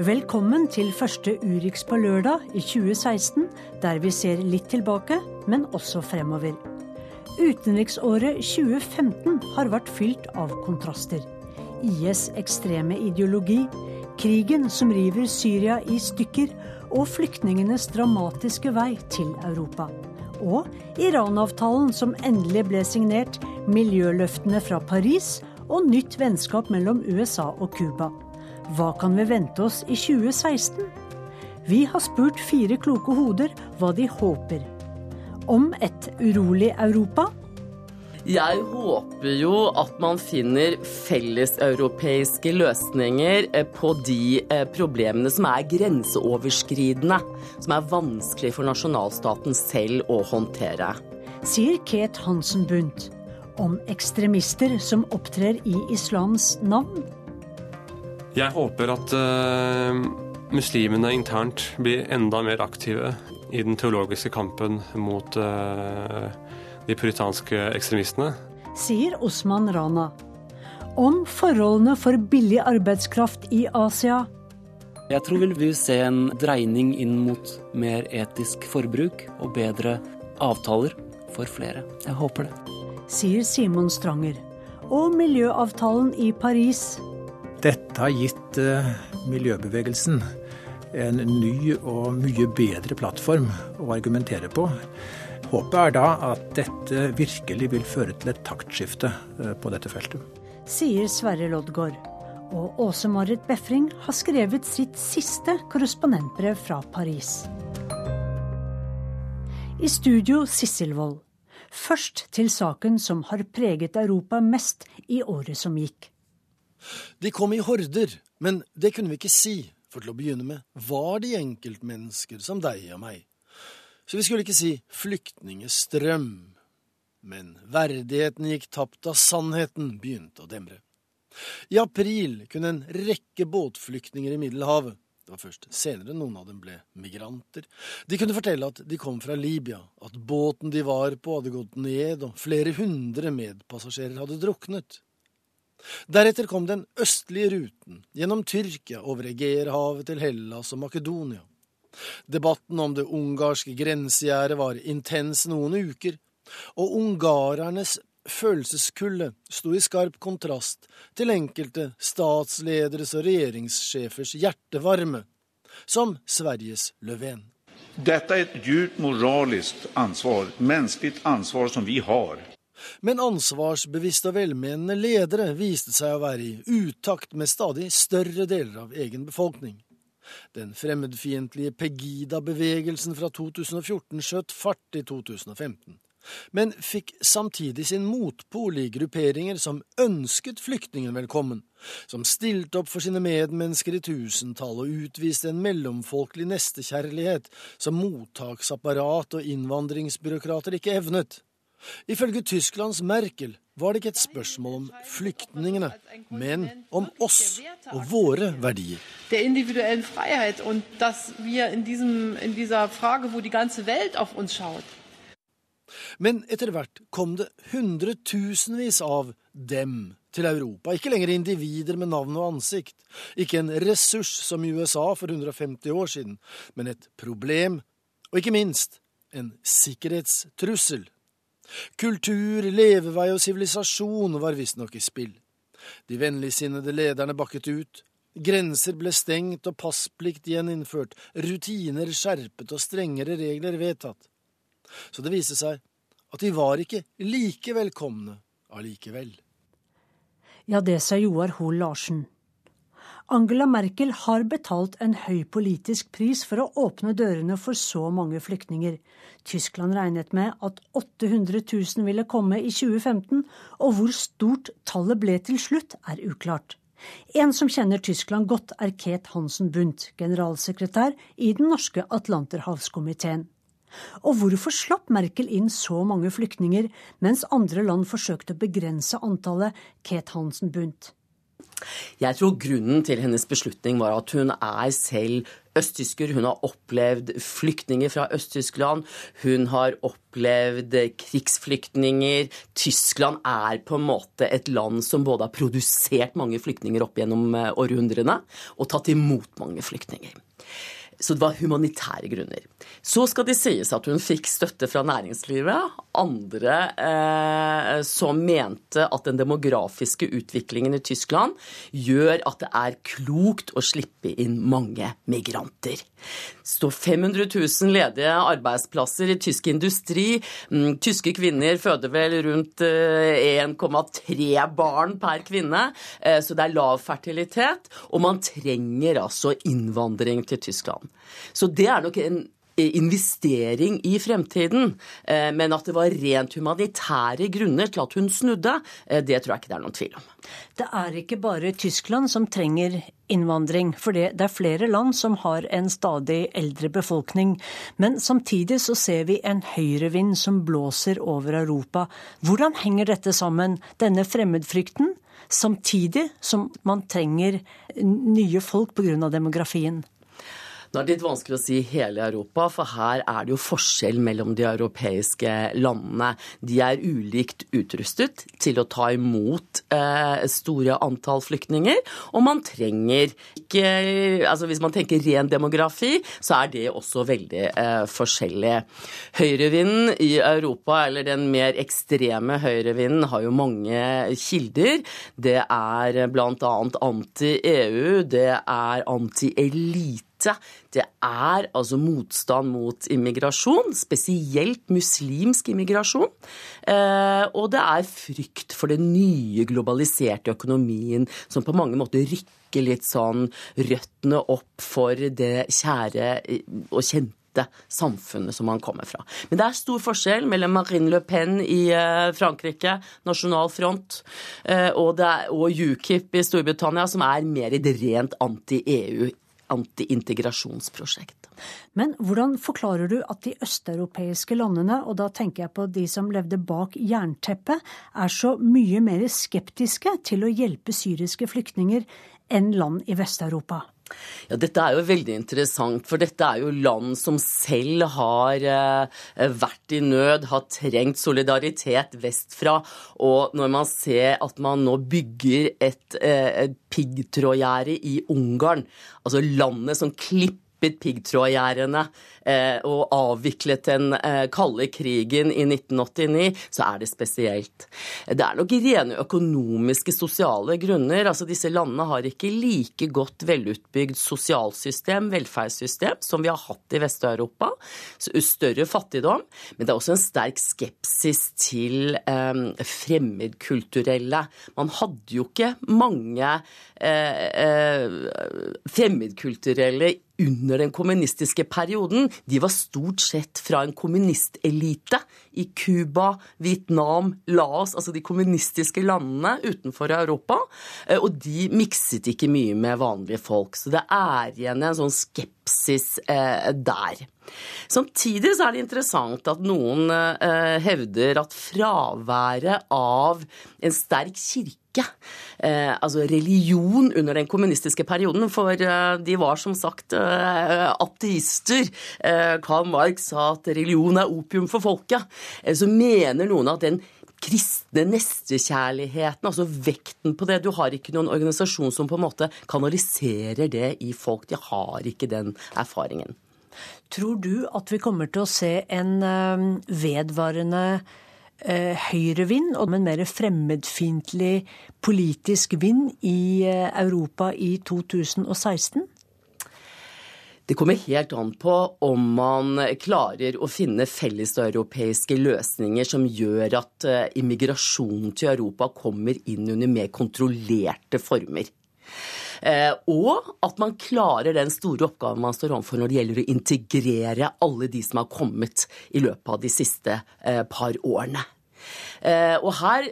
Velkommen til første Urix på lørdag i 2016, der vi ser litt tilbake, men også fremover. Utenriksåret 2015 har vært fylt av kontraster. IS' ekstreme ideologi, krigen som river Syria i stykker, og flyktningenes dramatiske vei til Europa. Og Iran-avtalen som endelig ble signert, miljøløftene fra Paris og nytt vennskap mellom USA og Cuba. Hva kan vi vente oss i 2016? Vi har spurt fire kloke hoder hva de håper. Om et urolig Europa? Jeg håper jo at man finner felleseuropeiske løsninger eh, på de eh, problemene som er grenseoverskridende, som er vanskelig for nasjonalstaten selv å håndtere. Sier Kate Hansen Bundt om ekstremister som opptrer i islams navn. Jeg håper at uh, muslimene internt blir enda mer aktive i den teologiske kampen mot uh, de puritanske ekstremistene. Sier Osman Rana. Om forholdene for billig arbeidskraft i Asia. Jeg tror vi vil se en dreining inn mot mer etisk forbruk og bedre avtaler for flere. Jeg håper det. Sier Simon Stranger. Og miljøavtalen i Paris dette har gitt uh, miljøbevegelsen en ny og mye bedre plattform å argumentere på. Håpet er da at dette virkelig vil føre til et taktskifte uh, på dette feltet. Sier Sverre Loddgaard. Og Åse Marit Befring har skrevet sitt siste korrespondentbrev fra Paris. I studio Sissel Wold. Først til saken som har preget Europa mest i året som gikk. De kom i horder, men det kunne vi ikke si, for til å begynne med var de enkeltmennesker som deg og meg. Så vi skulle ikke si flyktningestrøm. Men verdigheten gikk tapt da sannheten begynte å demre. I april kunne en rekke båtflyktninger i Middelhavet det var først senere noen av dem ble migranter. De kunne fortelle at de kom fra Libya, at båten de var på hadde gått ned, og flere hundre medpassasjerer hadde druknet. Deretter kom den østlige ruten gjennom Tyrkia over Egeerhavet til Hellas og Makedonia. Debatten om det ungarske grensegjerdet var intens noen uker, og ungarernes følelseskulde sto i skarp kontrast til enkelte statslederes og regjeringssjefers hjertevarme, som Sveriges Löfven. Dette er et dypt moralisk ansvar, menneskelig ansvar som vi har men ansvarsbevisste og velmenende ledere viste seg å være i utakt med stadig større deler av egen befolkning. Den fremmedfiendtlige Pegida-bevegelsen fra 2014 skjøt fart i 2015, men fikk samtidig sin motpol i grupperinger som ønsket flyktningen velkommen, som stilte opp for sine medmennesker i tusentall og utviste en mellomfolkelig nestekjærlighet som mottaksapparat og innvandringsbyråkrater ikke evnet. Ifølge Tysklands Merkel var det ikke et spørsmål om flyktningene, men om oss og våre verdier. Der individuellen frihet og at vi i denne spørsmålet hvor hele verden på oss schaut. Men etter hvert kom det hundretusenvis av dem til Europa. Ikke lenger individer med navn og ansikt. Ikke en ressurs som i USA for 150 år siden, men et problem, og ikke minst en sikkerhetstrussel. Kultur, levevei og sivilisasjon var visstnok i spill. De vennligsinnede lederne bakket ut. Grenser ble stengt og passplikt gjeninnført, rutiner skjerpet og strengere regler vedtatt. Så det viste seg at de var ikke like velkomne allikevel. Ja, det sa Joar Hoel Larsen. Angela Merkel har betalt en høy politisk pris for å åpne dørene for så mange flyktninger. Tyskland regnet med at 800 000 ville komme i 2015, og hvor stort tallet ble til slutt, er uklart. En som kjenner Tyskland godt, er Ket Hansen Bundt, generalsekretær i den norske Atlanterhavskomiteen. Og hvorfor slapp Merkel inn så mange flyktninger, mens andre land forsøkte å begrense antallet, Ket Hansen Bundt? Jeg tror grunnen til hennes beslutning var at hun er selv østtysker. Hun har opplevd flyktninger fra Øst-Tyskland. Hun har opplevd krigsflyktninger. Tyskland er på en måte et land som både har produsert mange flyktninger opp gjennom eh, århundrene og tatt imot mange flyktninger. Så det var humanitære grunner. Så skal det sies at hun fikk støtte fra næringslivet. Andre eh, som mente at den demografiske utviklingen i Tyskland gjør at det er klokt å slippe inn mange migranter. Det står 500 000 ledige arbeidsplasser i tysk industri. Mm, tyske kvinner føder vel rundt 1,3 eh, barn per kvinne, eh, så det er lav fertilitet. Og man trenger altså innvandring til Tyskland. Så det er nok en investering i fremtiden. Eh, men at det var rent humanitære grunner til at hun snudde, eh, det tror jeg ikke det er noen tvil om. Det er ikke bare Tyskland som trenger innvandring, for det, er flere land som har en stadig eldre befolkning. Men samtidig så ser vi en høyrevind som blåser over Europa. Hvordan henger dette sammen, denne fremmedfrykten, samtidig som man trenger nye folk pga. demografien? Nå er det litt vanskelig å si hele Europa, for her er det jo forskjell mellom de europeiske landene. De er ulikt utrustet til å ta imot eh, store antall flyktninger, og man trenger ikke Altså hvis man tenker ren demografi, så er det også veldig eh, forskjellig. Høyrevinden i Europa, eller den mer ekstreme høyrevinden, har jo mange kilder. Det er bl.a. anti-EU, det er anti-elite det er altså motstand mot immigrasjon, spesielt muslimsk immigrasjon. Eh, og det er frykt for den nye globaliserte økonomien som på mange måter rykker litt sånn røttene opp for det kjære og kjente samfunnet som man kommer fra. Men det er stor forskjell mellom Marine Le Pen i eh, Frankrike, Nasjonal Front, eh, og, og UKIP i Storbritannia, som er mer i det rent anti-EU antiintegrasjonsprosjekt. Men hvordan forklarer du at de østeuropeiske landene, og da tenker jeg på de som levde bak jernteppet, er så mye mer skeptiske til å hjelpe syriske flyktninger enn land i Vest-Europa? Ja, Dette er jo veldig interessant, for dette er jo land som selv har eh, vært i nød, har trengt solidaritet vestfra. Og når man ser at man nå bygger et, eh, et piggtrådgjerde i Ungarn, altså landet som klipper piggtrådgjerdene eh, og avviklet den eh, kalde krigen i 1989, så er det spesielt. Det er nok rene økonomiske, sosiale grunner. Altså Disse landene har ikke like godt velutbygd sosialsystem, velferdssystem, som vi har hatt i Vest-Europa. Større fattigdom. Men det er også en sterk skepsis til eh, fremmedkulturelle. Man hadde jo ikke mange eh, eh fremmedkulturelle under den kommunistiske perioden, de var stort sett fra en kommunistelite i Cuba, Vietnam, Laos, altså de kommunistiske landene utenfor Europa. Eh, og de mikset ikke mye med vanlige folk. Så det er igjen en sånn skepsis eh, der. Samtidig så er det interessant at noen eh, hevder at fraværet av en sterk kirke Eh, altså religion under den kommunistiske perioden, for eh, de var som sagt eh, ateister. Eh, Karl Marx sa at religion er opium for folket. Eh, så mener noen at den kristne nestekjærligheten, altså vekten på det. Du har ikke noen organisasjon som på en måte kanaliserer det i folk. De har ikke den erfaringen. Tror du at vi kommer til å se en eh, vedvarende høyrevind og en mer fremmedfiendtlig politisk vind i eh, Europa i 2016? Det kommer helt an på om man klarer å finne felleseuropeiske løsninger som gjør at immigrasjonen til Europa kommer inn under mer kontrollerte former. Eh, og at man klarer den store oppgaven man står overfor når det gjelder å integrere alle de som har kommet i løpet av de siste eh, par årene. Og her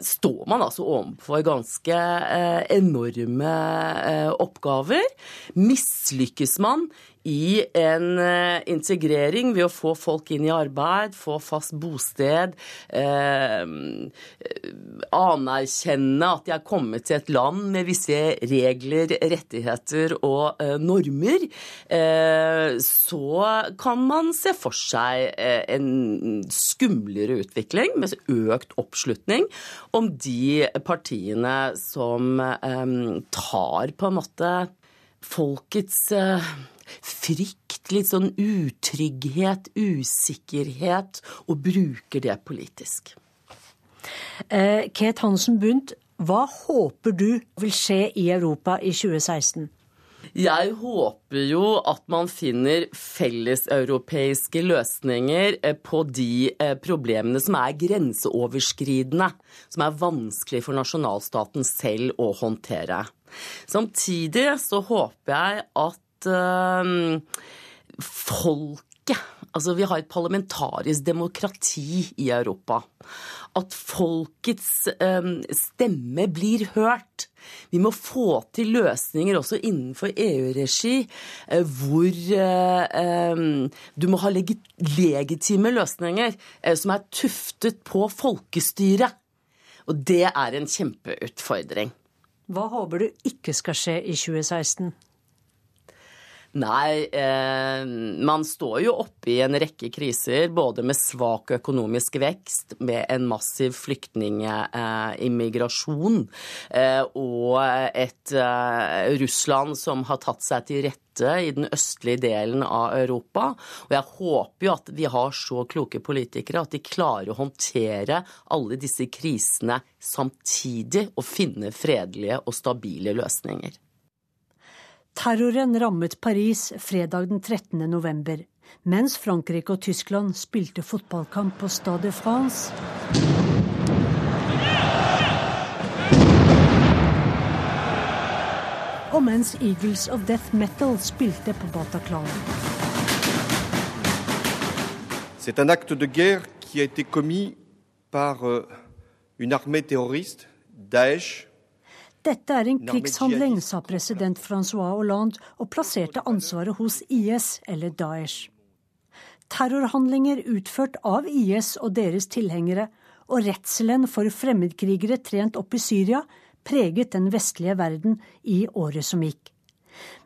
står man altså overfor ganske enorme oppgaver. Mislykkes man i en eh, integrering ved å få folk inn i arbeid, få fast bosted, eh, anerkjenne at de er kommet til et land med visse regler, rettigheter og eh, normer, eh, så kan man se for seg eh, en skumlere utvikling med økt oppslutning om de partiene som eh, tar på en måte folkets frykt, litt sånn utrygghet, usikkerhet, og bruker det politisk. Eh, Ket Hansen Bundt, hva håper du vil skje i Europa i 2016? Jeg håper jo at man finner felleseuropeiske løsninger eh, på de eh, problemene som er grenseoverskridende, som er vanskelig for nasjonalstaten selv å håndtere. Samtidig så håper jeg at uh, folket Altså, vi har et parlamentarisk demokrati i Europa. At folkets um, stemme blir hørt. Vi må få til løsninger også innenfor EU-regi uh, hvor uh, um, du må ha legitime løsninger uh, som er tuftet på folkestyret. Og det er en kjempeutfordring. Hva håper du ikke skal skje i 2016? Nei, eh, man står jo oppe i en rekke kriser, både med svak økonomisk vekst, med en massiv flyktningimmigrasjon eh, og et eh, Russland som har tatt seg til rette i den østlige delen av Europa. Og jeg håper jo at vi har så kloke politikere at de klarer å håndtere alle disse krisene samtidig og finne fredelige og stabile løsninger. Terroren rammet Paris fredag den 13. november, mens Frankrike og Tyskland spilte fotballkamp på Stade de France. Og mens Eagles of Death Metal spilte på Bataclan. C'est un acte de guerre qui a été commis par euh, une armée terroriste, Daesh, dette er en krigshandling, sa president Francois Hollande og plasserte ansvaret hos IS eller Daesh. Terrorhandlinger utført av IS og deres tilhengere og redselen for fremmedkrigere trent opp i Syria preget den vestlige verden i året som gikk.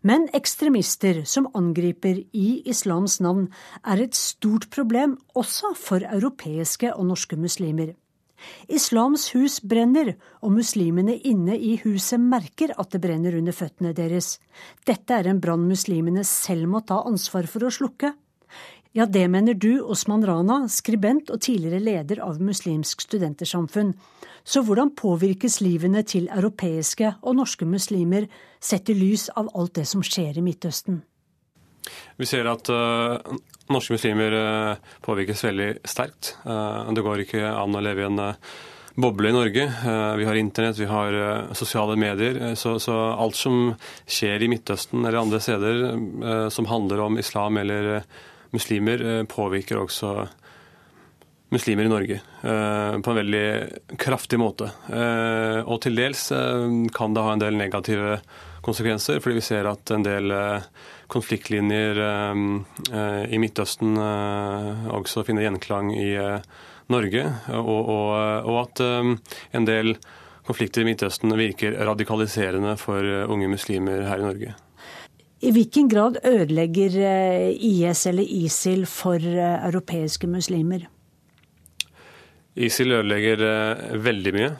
Men ekstremister som angriper i islams navn, er et stort problem også for europeiske og norske muslimer. Islams hus brenner, og muslimene inne i huset merker at det brenner under føttene deres. Dette er en brann muslimene selv må ta ansvar for å slukke. Ja, det mener du, Osman Rana, skribent og tidligere leder av Muslimsk studentersamfunn. Så hvordan påvirkes livene til europeiske og norske muslimer sett i lys av alt det som skjer i Midtøsten? Vi ser at uh, norske muslimer uh, påvirkes veldig sterkt. Uh, det går ikke an å leve i en boble i Norge. Vi har internett, vi har sosiale medier. Så, så, alt som skjer i Midtøsten eller andre steder som handler om islam eller muslimer, påvirker også muslimer i Norge på en veldig kraftig måte. Og til dels kan det ha en del negative konsekvenser, fordi vi ser at en del konfliktlinjer eh, eh, i Midtøsten eh, også finner gjenklang i Norge, og, og, og at en del konflikter i Midtøsten virker radikaliserende for unge muslimer her i Norge. I hvilken grad ødelegger IS eller ISIL for europeiske muslimer? ISIL ødelegger veldig mye.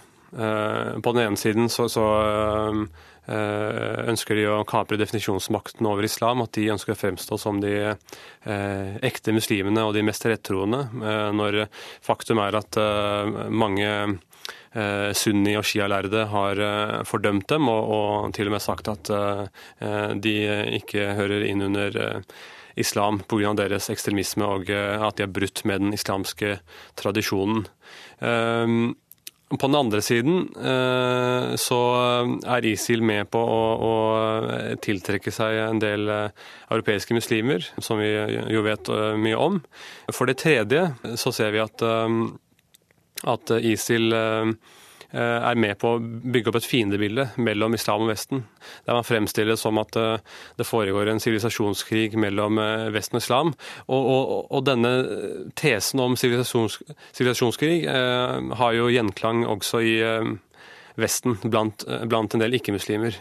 På den ene siden så, så ønsker de å kapre definisjonsmakten over islam, at de ønsker å fremstå som de eh, ekte muslimene og de mest rettroende, eh, når faktum er at mange sunni- og shia-lærde har fordømt dem, og, og, til og med sagt at de ikke hører inn under islam pga. deres ekstremisme, og at de har brutt med den islamske tradisjonen. På den andre siden eh, så er ISIL med på å, å, tiltrekke seg en del eh, europeiske muslimer, som vi jo vet eh, mye om. For det tredje så ser vi at at ISIL er med på å bygge opp et fiendebilde mellom islam og Vesten. Der man fremstiller det som at det foregår en sivilisasjonskrig mellom Vesten og islam. Og, og, og denne tesen om sivilisasjonskrig har jo gjenklang også i Vesten blant, blant en del ikke-muslimer.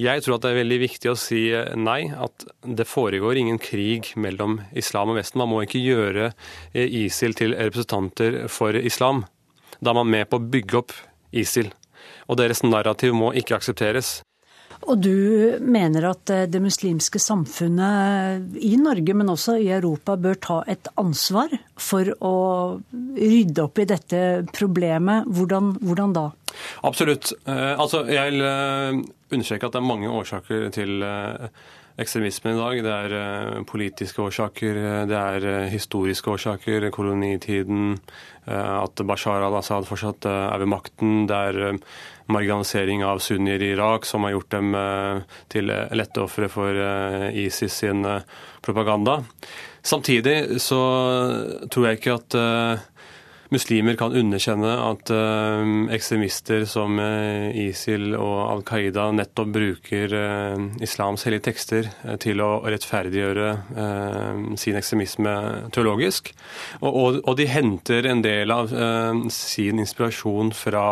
Jeg tror at det er veldig viktig å si nei, at det foregår ingen krig mellom islam og Vesten. Man må ikke gjøre ISIL til representanter for islam. Da er man med på å bygge opp ISIL. Og deres narrativ må ikke aksepteres. Og du mener at eh, det muslimske samfunnet i Norge, men også i Europa, bør ta et ansvar for å rydde opp i dette problemet. Hvordan, hvordan da? Absolutt. Eh, altså, jeg vil eh, understreke at det er mange årsaker til ekstremismen i dag. Det er politiske årsaker, det er historiske årsaker, kolonitiden, at Bashar al-Assad fortsatt er ved makten. Det er marginalisering av sunnier i Irak, som har gjort dem eh, til lette ofre for eh, ISIS sin eh, propaganda. Samtidig så tror jeg ikke at muslimer kan underkjenne at ekstremister som ISIL og Al Qaida nettopp bruker islams hellige tekster til å rettferdiggjøre sin ekstremisme teologisk. Og, de henter en del av sin inspirasjon fra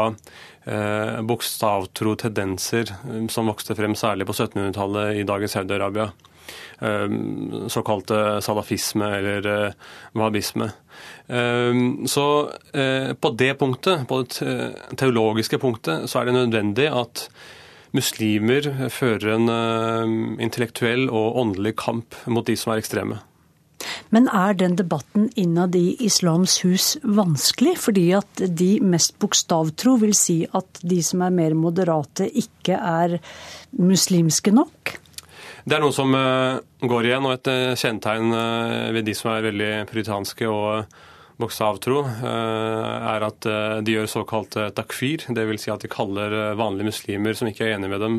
eh, bokstavtro tendenser eh, som vokste frem særlig på 1700-tallet i dagens Saudi-Arabia. Eh, såkalte salafisme eller eh, wahhabisme. Eh, så eh, på det punktet, på det teologiske punktet, så er det nødvendig at muslimer fører en intellektuell og åndelig kamp mot de som er ekstreme. Men er den debatten innad i Islams hus vanskelig? Fordi at de mest bokstavtro vil si at de som er mer moderate, ikke er muslimske nok? Det er noe som eh, går igjen, og et eh, kjennetegn eh, ved de som er veldig puritanske og bokstavtro, er at de gjør såkalt takfir. Dvs. Si at de kaller vanlige muslimer som ikke er enige med dem,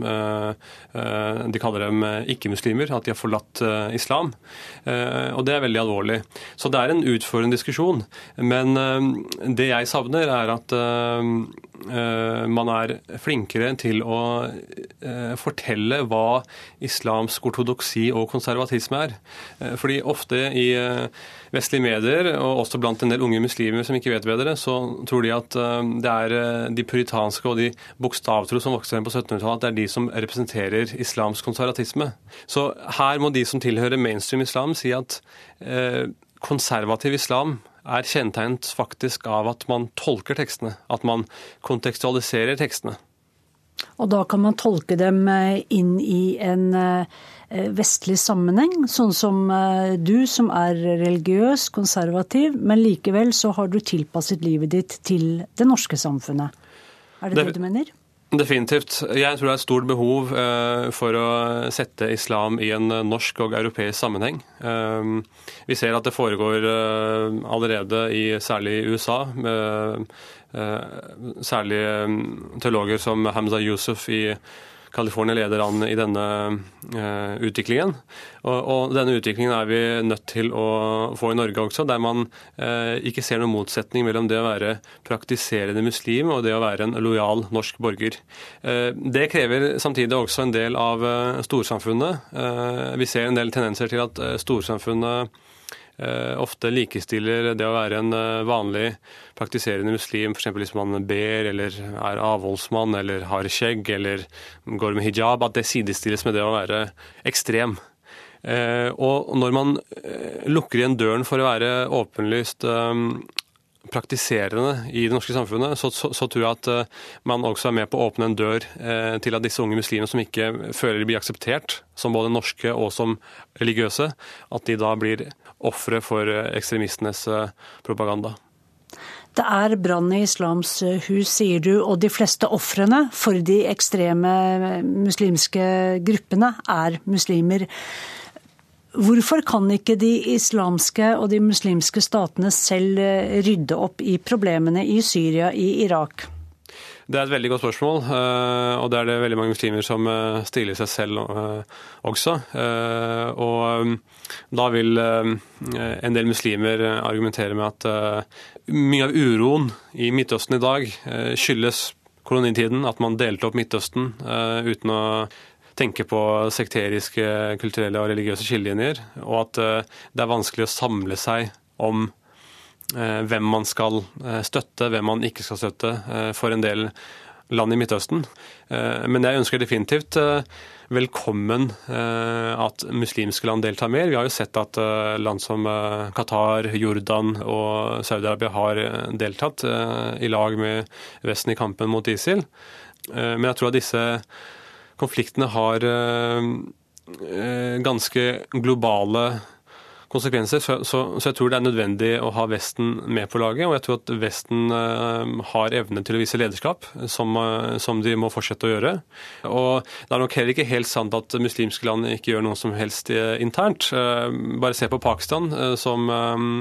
de kaller dem ikke-muslimer. At de har forlatt islam. Og det er veldig alvorlig. Så det er en utfordrende diskusjon. Men det jeg savner, er at man er flinkere til å fortelle hva islamsk ortodoksi og konservatisme er. Fordi ofte i vestlige medier, og også blant en del unge muslimer som ikke vet bedre, så tror de at eh, det er eh, de puritanske og de bokstavtro som vokste frem på 1700-tallet, at det er de som representerer islamsk konservatisme. Så her må de som tilhører mainstream islam, si at eh, konservativ islam er kjennetegnet faktisk av at man tolker tekstene, at man kontekstualiserer tekstene. Og da kan man tolke dem inn i en Eh, vestlig sammenheng, sånn som eh, du som er religiøs, konservativ, men likevel så har du tilpasset livet ditt til det norske samfunnet. Er det det, det du mener? Definitivt. Jeg tror det er et stort behov eh, for å sette islam i en norsk og europeisk sammenheng. Vi ser at det foregår allerede i særlig USA. Særlig teologer som Hamza Yusuf i California leder an i denne uh, utviklingen. Og, og, denne utviklingen er vi nødt til å få i Norge også, der man uh, ikke ser noen motsetning mellom det å være praktiserende muslim og det å være en lojal norsk borger. Uh, det krever samtidig også en del av storsamfunnet. vi ser en del tendenser til at storsamfunnet ofte likestiller det å være en eh, vanlig praktiserende muslim, f.eks. hvis man ber eller er avholdsmann eller har skjegg eller går med hijab, at det sidestilles med det å være ekstrem. Eh, og når man lukker igjen døren for å være åpenlyst praktiserende i det norske samfunnet, så, så, så, tror jeg at man også er med på å åpne en dør eh, til at disse unge muslimene som ikke føler de blir akseptert som både norske og som religiøse, at de da blir ofre for eh, ekstremistenes eh, propaganda. Det er brann i Islams eh, hus, sier du, og de fleste ofrene for de ekstreme muslimske gruppene er muslimer. Hvorfor kan ikke de islamske og de muslimske statene selv rydde opp i problemene i Syria, i Irak? Det er et veldig godt spørsmål, eh, og det er det veldig mange muslimer som eh, stiller seg selv eh, også. Og da vil en del muslimer argumentere med at mye av uroen i Midtøsten i dag skyldes kolonitiden, at man delte opp Midtøsten uten å tenke på sekteriske, kulturelle og religiøse skillelinjer, og at det er vanskelig å samle seg om hvem man skal eh, støtte, hvem man ikke skal støtte eh, for en del land i Midtøsten. Men jeg ønsker definitivt velkommen at muslimske land deltar mer. Vi har jo sett at land som Qatar, Jordan og Saudi-Arabia har deltatt i lag med Vesten i kampen mot ISIL. Men jeg tror at disse konfliktene har ganske globale konsekvenser. Så, så, så, jeg tror det er nødvendig å ha Vesten med på laget. Og jeg tror at Vesten uh, har evne til å vise lederskap, som, uh, som, de må fortsette å gjøre. Og det er nok heller ikke helt sant at muslimske land ikke gjør noe som helst uh, internt. bare se på Pakistan, som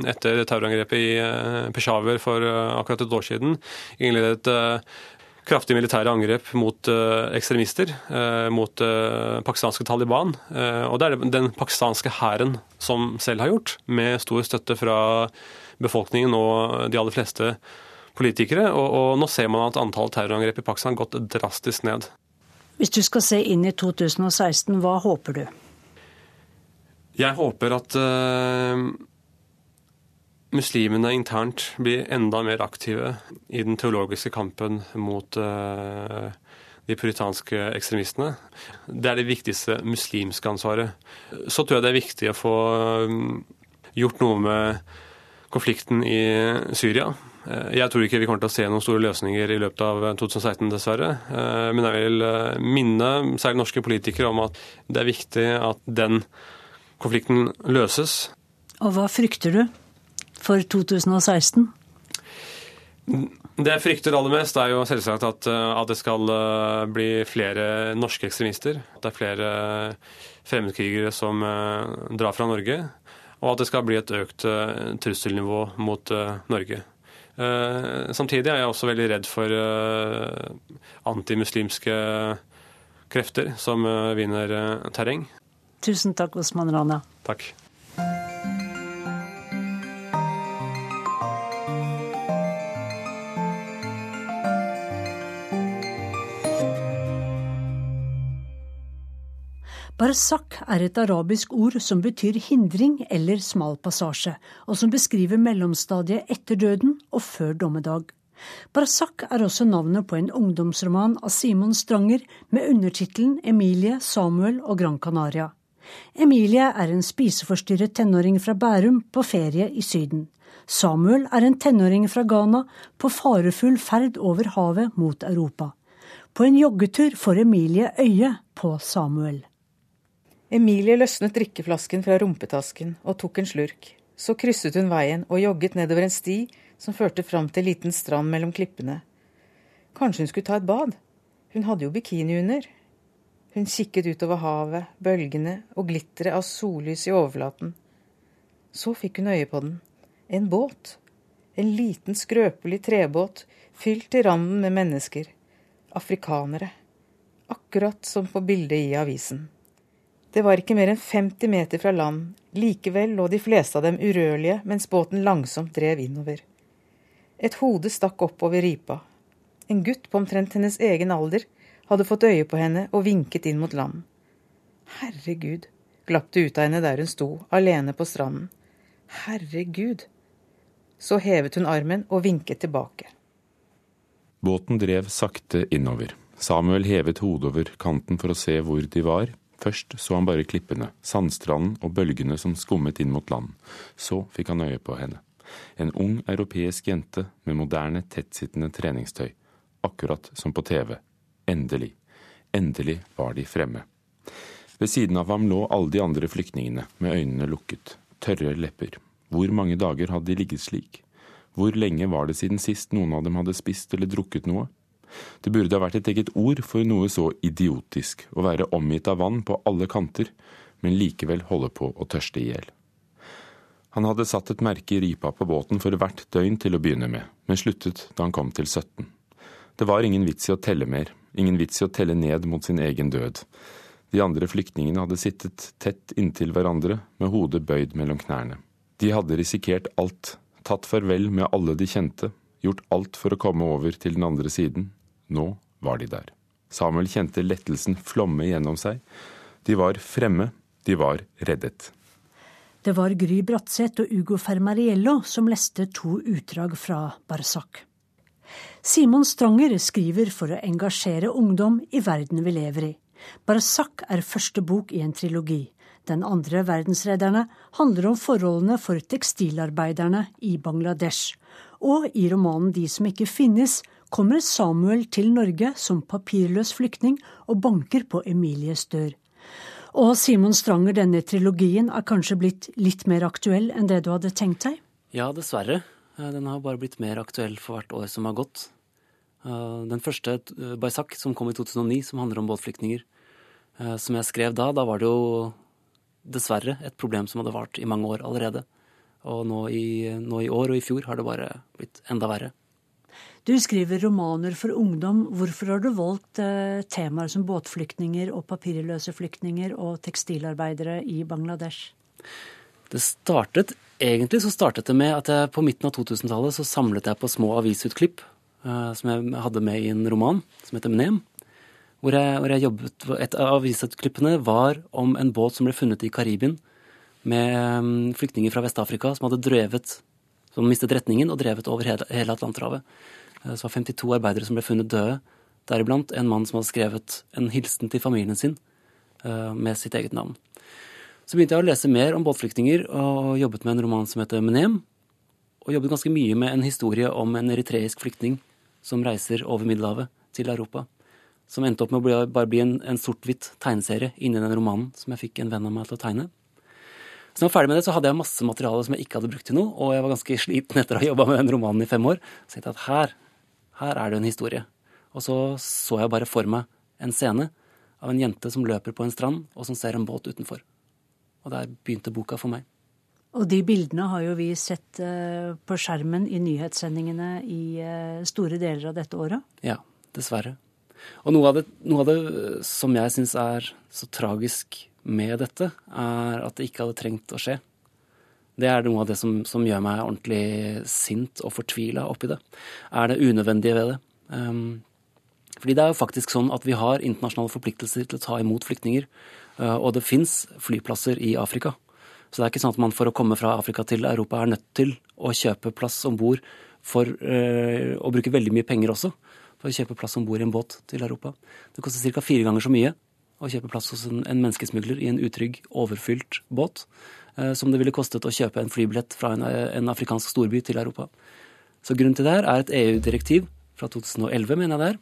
etter terrorangrepet i Peshawar for akkurat et år siden innledet kraftige militære angrep mot uh, ekstremister, uh, mot uh, pakistanske Taliban. og det er det den pakistanske hæren som selv har gjort, med stor støtte fra befolkningen og de aller fleste politikere. Og, og nå ser man at antall terrorangrep i Pakistan har gått drastisk ned. Hvis du skal se inn i 2016, hva håper du? Jeg håper at muslimene internt blir enda mer aktive i den teologiske kampen mot uh, de puritanske ekstremistene. Det er det viktigste muslimske ansvaret. Så tror jeg det er viktig å få um, gjort noe med konflikten i Syria. Uh, jeg tror ikke vi kommer til å se noen store løsninger i løpet av 2016, dessverre. Men jeg vil minne særlig norske politikere om at det er viktig at den konflikten løses. Og hva frykter du? For 2016? Det jeg frykter aller mest, er jo selvsagt at, eh, at, det skal eh, bli flere norske ekstremister. At det er flere fremmedkrigere som eh, drar fra Norge. Og at det skal bli et økt trusselnivå mot Norge. Samtidig er jeg også veldig redd for antimuslimske krefter som vinner terreng. Tusen takk, Osman Rana. Takk. Barzak er et arabisk ord som betyr hindring eller smal passasje, og som beskriver mellomstadiet etter døden og før dommedag. Barzak er også navnet på en ungdomsroman av Simon Stranger med undertittelen Emilie, Samuel og Gran Canaria. Emilie er en spiseforstyrret tenåring fra Bærum på ferie i Syden. Samuel er en tenåring fra Ghana på farefull ferd over havet mot Europa. På en joggetur får Emilie øye på Samuel. Emilie løsnet drikkeflasken fra rumpetasken og tok en slurk. Så krysset hun veien og jogget nedover en sti som førte fram til en liten strand mellom klippene. Kanskje hun skulle ta et bad? Hun hadde jo bikini under. Hun kikket utover havet, bølgene og glitteret av sollys i overflaten. Så fikk hun øye på den. En båt. En liten, skrøpelig trebåt fylt til randen med mennesker. Afrikanere. Akkurat som på bildet i avisen. Det var ikke mer enn 50 meter fra land, likevel lå de fleste av dem urørlige mens båten langsomt drev innover. Et hode stakk opp over ripa. En gutt på omtrent hennes egen alder hadde fått øye på henne og vinket inn mot land. Herregud, glapp det ut av henne der hun sto, alene på stranden. Herregud. Så hevet hun armen og vinket tilbake. Båten drev sakte innover. Samuel hevet hodet over kanten for å se hvor de var, Først så han bare klippene, sandstranden og bølgene som skummet inn mot land. Så fikk han øye på henne. En ung europeisk jente med moderne, tettsittende treningstøy. Akkurat som på TV. Endelig. Endelig var de fremme. Ved siden av ham lå alle de andre flyktningene, med øynene lukket. Tørre lepper. Hvor mange dager hadde de ligget slik? Hvor lenge var det siden sist noen av dem hadde spist eller drukket noe? Det burde ha vært et eget ord for noe så idiotisk, å være omgitt av vann på alle kanter, men likevel holde på å tørste i hjel. Han hadde satt et merke i ripa på båten for hvert døgn til å begynne med, men sluttet da han kom til 17. Det var ingen vits i å telle mer, ingen vits i å telle ned mot sin egen død. De andre flyktningene hadde sittet tett inntil hverandre med hodet bøyd mellom knærne. De hadde risikert alt, tatt farvel med alle de kjente, gjort alt for å komme over til den andre siden. Nå var de der. Samuel kjente lettelsen flomme gjennom seg. De var fremme, de var reddet. Det var Gry Bratseth og Ugo Fermariello som leste to utdrag fra Barsak. Simon Stranger skriver for å engasjere ungdom i verden vi lever i. Barsak er første bok i en trilogi. Den andre, 'Verdensredderne', handler om forholdene for tekstilarbeiderne i Bangladesh. Og i romanen 'De som ikke finnes' kommer Samuel til Norge som papirløs flyktning og banker på Emilies dør. Og Simon Stranger, denne trilogien er kanskje blitt litt mer aktuell enn det du hadde tenkt deg? Ja, dessverre. Eh, den har bare blitt mer aktuell for hvert år som har gått. Eh, den første, eh, Baisak, som kom i 2009, som handler om båtflyktninger, som jeg skrev da, da var det jo dessverre et problem som hadde vart i mange år allerede. Og nå i, nå i år og i fjor har det bare blitt enda verre. Du skriver romaner for ungdom. Hvorfor har du valgt eh, temaer som båtflyktninger og papirløse flyktninger og tekstilarbeidere i Bangladesh? Det startet Egentlig så startet det med at jeg på midten av 2000-tallet så samlet jeg på små avisutklipp uh, som jeg hadde med i en roman som heter Mnem. Hvor jeg, hvor jeg jobbet, Et av avisutklippene var om en båt som ble funnet i Karibien med um, flyktninger fra Vest-Afrika som hadde drevet som mistet retningen og drevet over hele, hele Atlanterhavet. Så var 52 arbeidere som ble funnet døde, deriblant en mann som hadde skrevet en hilsen til familien sin uh, med sitt eget navn. Så begynte jeg å lese mer om båtflyktninger og jobbet med en roman som heter Menem. Og jobbet ganske mye med en historie om en eritreisk flyktning som reiser over Middelhavet til Europa. Som endte opp med å bli, bare bli en, en sort-hvitt tegneserie inni den romanen som jeg fikk en venn av meg til å tegne. Så når jeg var ferdig med det, så hadde jeg masse materiale som jeg ikke hadde brukt til noe, og jeg var ganske sliten etter å ha jobba med den romanen i fem år. Så jeg tenkte at her, her er det en historie. Og så så jeg bare for meg en scene av en jente som løper på en strand, og som ser en båt utenfor. Og der begynte boka for meg. Og de bildene har jo vi sett uh, på skjermen i nyhetssendingene i uh, store deler av dette året. Ja, dessverre. Og noe av det, noe av det eh, som jeg syns er så tragisk med dette, er at det ikke hadde trengt å skje. Det er noe av det som, som gjør meg ordentlig sint og fortvila oppi det. Er det unødvendige ved det. Um, fordi det er jo faktisk sånn at vi har internasjonale forpliktelser til å ta imot flyktninger. Eh, og det fins flyplasser i Afrika. Så det er ikke sånn at man for å komme fra Afrika til Europa er nødt til å kjøpe plass om bord for øh, å bruke veldig mye penger også for å kjøpe plass om bord i en båt til Europa. Det koster ca. fire ganger så mye å kjøpe plass hos en, en menneskesmugler i en utrygg, overfylt båt som det ville kostet å kjøpe en flybillett fra en, afrikansk storby til Europa. Så grunnen til det her er et EU-direktiv fra 2011, mener jeg det er,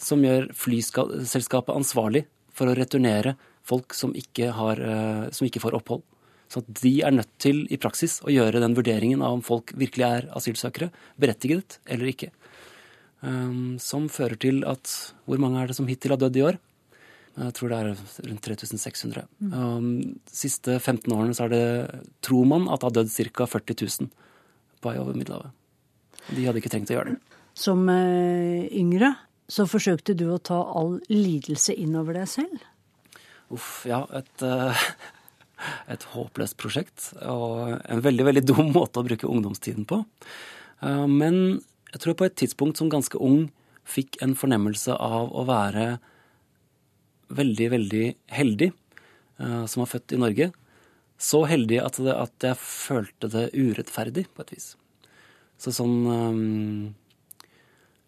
som gjør flyselskapet ansvarlig for å returnere folk som ikke, har, eh, som ikke får opphold. Så de er nødt til i praksis å gjøre den vurderingen av om folk virkelig er asylsøkere, berettiget eller ikke. Um, som fører til at Hvor mange er det som hittil har dødd i år? Jeg tror det er rundt 3600. Mm. Um, siste 15 årene så er det, tror man at det har dødd ca. 40 000 på vei over Middelhavet. De hadde ikke trengt å gjøre det. Som uh, yngre så forsøkte du å ta all lidelse innover deg selv? Uff, ja. Et, uh, et, håpløst prosjekt. Og en veldig, veldig dum måte å bruke ungdomstiden på. Uh, men jeg tror på et tidspunkt som ganske ung fikk en fornemmelse av å være veldig, veldig heldig uh, som var født i Norge. Så heldig at, det, at, jeg følte det urettferdig, på et vis. Så sånn um,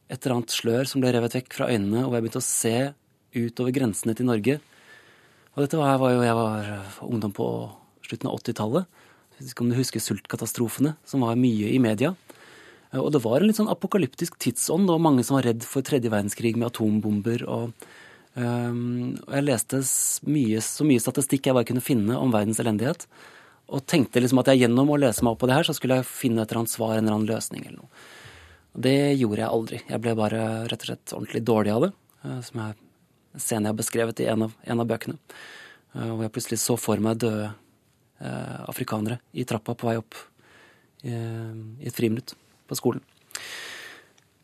Et eller annet slør som ble revet vekk fra øynene, og jeg begynte å se utover grensene til Norge og dette var, var jo Jeg var ungdom på slutten av 80-tallet. Om du husker sultkatastrofene, som var mye i media. Og det var en litt sånn apokalyptisk tidsånd. Det var mange som var redd for tredje verdenskrig med atombomber. Og jeg leste mye, så mye statistikk jeg bare kunne finne om verdens elendighet. Og tenkte liksom at jeg gjennom å lese meg opp på det her, så skulle jeg finne et eller annet svar, en eller annen løsning eller noe. Det gjorde jeg aldri. Jeg ble bare rett og slett ordentlig dårlig av det. Eh, som jeg scene jeg har beskrevet i en av, en av bøkene. Uh, hvor jeg plutselig så for meg døde uh, afrikanere i trappa på vei opp i et friminutt på skolen.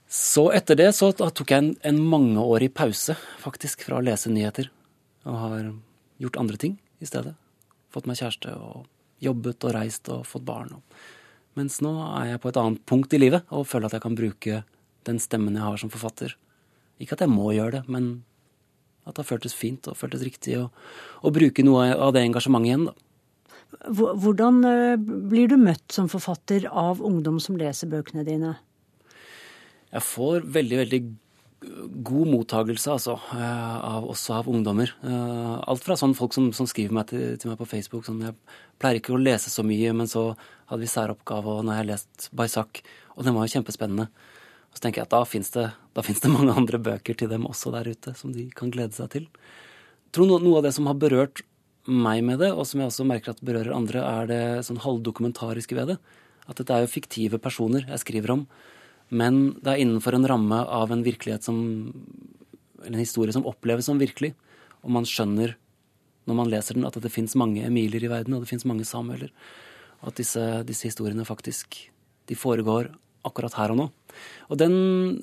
Så etter det så tok jeg en, en mangeårig pause, faktisk, fra å lese nyheter. Og har gjort andre ting i stedet. Fått meg kjæreste og jobbet og reist og fått barn. Mens nå er jeg på et annet punkt i livet og føler at jeg kan bruke den stemmen jeg har som forfatter. Ikke at jeg må gjøre det, men at det har føltes fint og føltes riktig å, bruke noe av det engasjementet igjen. da. Hvordan eh, blir du møtt som forfatter av ungdom som leser bøkene dine? Jeg får veldig, veldig god mottagelse, altså, eh, av, også av ungdommer. Eh, alt fra sånne folk som, som skriver meg til, til, meg på Facebook. Sånn, jeg pleier ikke å lese så mye, men så hadde vi særoppgave, og nå har jeg lest Baisak, og den var jo kjempespennende. Og så tenker jeg at da fins det, det, mange andre bøker til dem også der ute, som de kan glede seg til. Jeg tror noe, noe av det som har berørt meg med det, og som jeg også merker at berører andre, er det sånn halvdokumentariske ved det. At dette er jo fiktive personer jeg skriver om. Men det er innenfor en ramme av en virkelighet som Eller en historie som oppleves som virkelig. Og man skjønner når man leser den, at det fins mange Emilier i verden, og det fins mange Samueler. Og at disse, disse, historiene faktisk de foregår akkurat her og nå. Og den,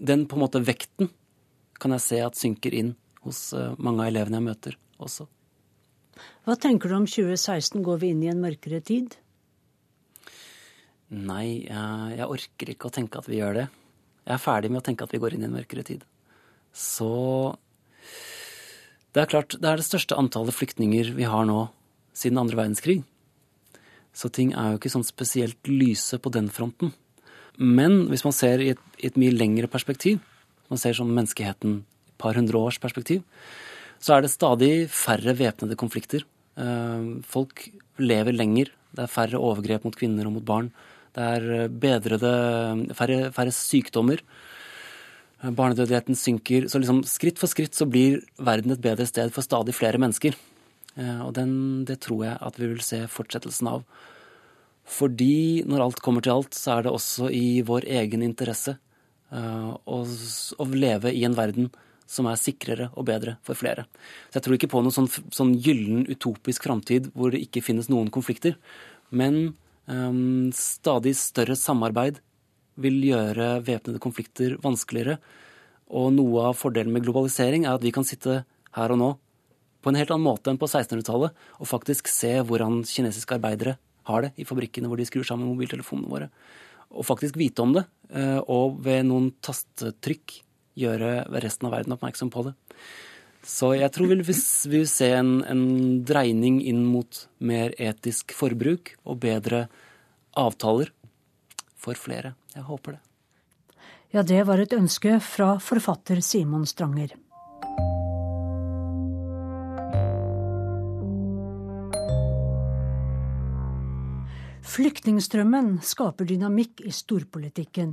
den på en måte vekten kan jeg se at synker inn hos eh, mange av elevene jeg møter også. Hva tenker du om 2016? Går vi inn i en mørkere tid? Nei, jeg, jeg, orker ikke å tenke at vi gjør det. Jeg er ferdig med å tenke at vi går inn i en mørkere tid. Så Det er klart, det er det største antallet flyktninger vi har nå siden andre verdenskrig. Så ting er jo ikke sånn spesielt lyse på den fronten. Men hvis man ser i et, i et mye lengre perspektiv, man ser sånn menneskeheten i et par hundre års perspektiv, så er det stadig færre væpnede konflikter. Eh, folk lever lenger. Det er færre overgrep mot kvinner og mot barn. Det er eh, bedrede færre, færre sykdommer. Barnedødeligheten synker. Så liksom skritt for skritt så blir verden et bedre sted for stadig flere mennesker. Eh, og den, det tror jeg at vi vil se fortsettelsen av. Fordi når alt kommer til alt, så er det også i vår egen interesse uh, å, å, leve i en verden som er sikrere og bedre for flere. Så jeg tror ikke på noen sånn, sånn gyllen, utopisk framtid hvor det ikke finnes noen konflikter. Men stadig større samarbeid vil gjøre væpnede konflikter vanskeligere. Og noe av fordelen med globalisering er at vi kan sitte her og nå på en helt annen måte enn på 1600-tallet og faktisk se hvordan kinesiske arbeidere har det i fabrikkene hvor de skrur sammen mobiltelefonene våre. Og faktisk vite om det, eh, og ved noen tastetrykk gjøre resten av verden oppmerksom på det. Så jeg tror vi vil se en, en, dreining inn mot mer etisk forbruk og bedre avtaler for flere. Jeg håper det. Ja, det var et ønske fra forfatter Simon Stranger. Flyktningstrømmen skaper dynamikk i storpolitikken,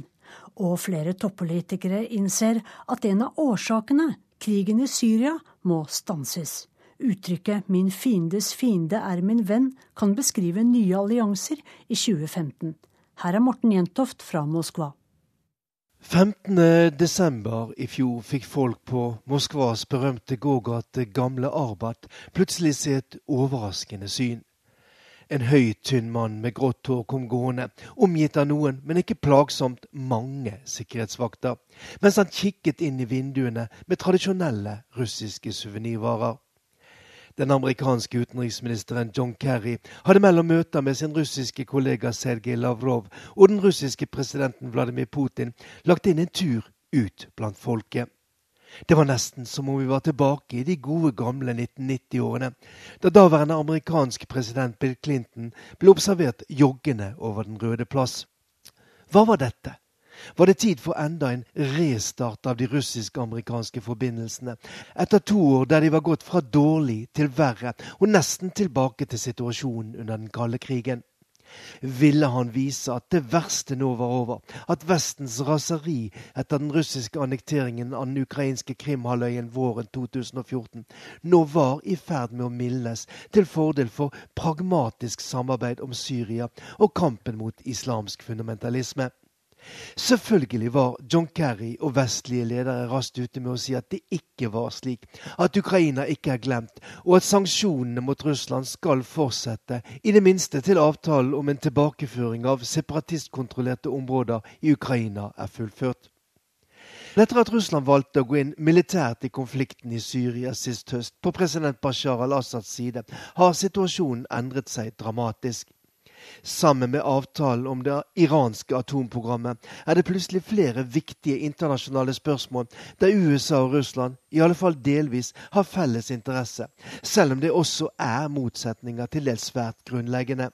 og flere toppolitikere innser at en av årsakene Krigen i Syria må stanses. Uttrykket 'min fiendes fiende er min venn' kan beskrive nye allianser i 2015. Her er Morten Jentoft fra Moskva. 15.12. i fjor fikk folk på Moskvas berømte gågate Gamle Arbat plutselig se et overraskende syn. En høy, tynn mann med grått hår kom gående, omgitt av noen, men ikke plagsomt mange sikkerhetsvakter, mens han kikket inn i vinduene med tradisjonelle russiske suvenirvarer. Den amerikanske utenriksministeren John Kerry hadde mellom møter med sin russiske kollega Sergej Lavrov og den russiske presidenten Vladimir Putin lagt inn en tur ut blant folket. Det var nesten som om vi var tilbake i de gode, gamle 1990-årene, da daværende amerikansk president Bill Clinton ble observert joggende over Den røde plass. Hva var dette? Var det tid for enda en restart av de russisk-amerikanske forbindelsene, etter to år der de var gått fra dårlig til verre og nesten tilbake til situasjonen under den kalde krigen? Ville han vise at det verste nå var over, at Vestens raseri etter den russiske annekteringen av den ukrainske Krimhalvøyen våren 2014 nå var i ferd med å mildnes til fordel for pragmatisk samarbeid om Syria og kampen mot islamsk fundamentalisme. Selvfølgelig var John Kerry og vestlige ledere raskt ute med å si at det ikke var slik, at Ukraina ikke er glemt, og at sanksjonene mot Russland skal fortsette, i det minste til avtalen om en tilbakeføring av separatistkontrollerte områder i Ukraina er fullført. Etter at Russland valgte å gå inn militært i konflikten i Syria sist høst, på president Bashar al-Assads side, har situasjonen endret seg dramatisk. Sammen med avtalen om det iranske atomprogrammet er det plutselig flere viktige internasjonale spørsmål der USA og Russland, i alle fall delvis, har felles interesse, selv om det også er motsetninger til dels svært grunnleggende.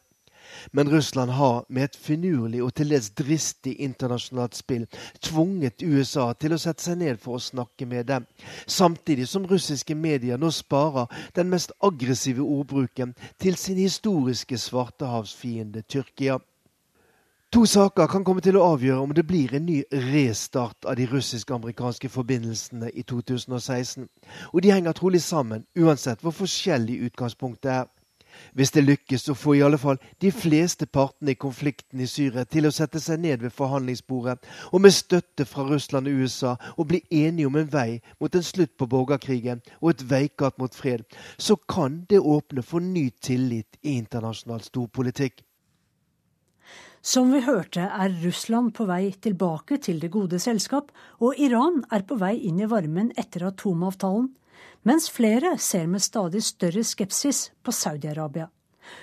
Men Russland har med et finurlig og til dels dristig internasjonalt spill tvunget USA til å sette seg ned for å snakke med dem, samtidig som russiske medier nå sparer den mest aggressive ordbruken til sin historiske svartehavsfiende Tyrkia. To saker kan komme til å avgjøre om det blir en ny restart av de russisk-amerikanske forbindelsene i 2016, og de henger trolig sammen, uansett hvor forskjellig utgangspunktet er. Hvis det lykkes å få i alle fall de fleste partene i konflikten i Syria til å sette seg ned ved forhandlingsbordet, og med støtte fra Russland og USA å bli enige om en vei mot en slutt på borgerkrigen og et veikart mot fred, så kan det åpne for ny tillit i internasjonal storpolitikk. Som vi hørte, er Russland på vei tilbake til det gode selskap, og Iran er på vei inn i varmen etter atomavtalen mens flere ser med stadig større skepsis på Saudi-Arabia.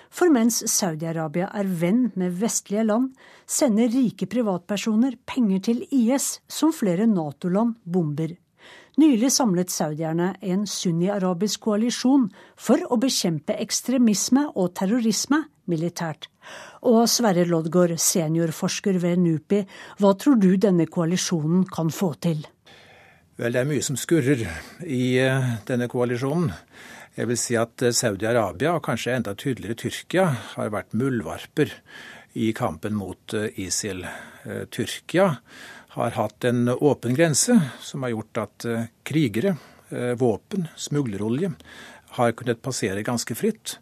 For mens Saudi-Arabia er venn med vestlige land, sender rike privatpersoner penger til IS, som flere Nato-land bomber. Nylig samlet saudierne en sunni-arabisk koalisjon for å bekjempe ekstremisme og terrorisme militært. Og Sverre Loddgaard, seniorforsker ved NUPI, hva tror du denne koalisjonen kan få til? Vel, det er mye som skurrer i eh, denne koalisjonen. Jeg vil si at eh, Saudi-Arabia, og kanskje enda tydeligere Tyrkia, har vært muldvarper i kampen mot eh, ISIL. Tyrkia har hatt en åpen grense som har gjort at krigere, våpen, smuglerolje har kunnet passere ganske fritt.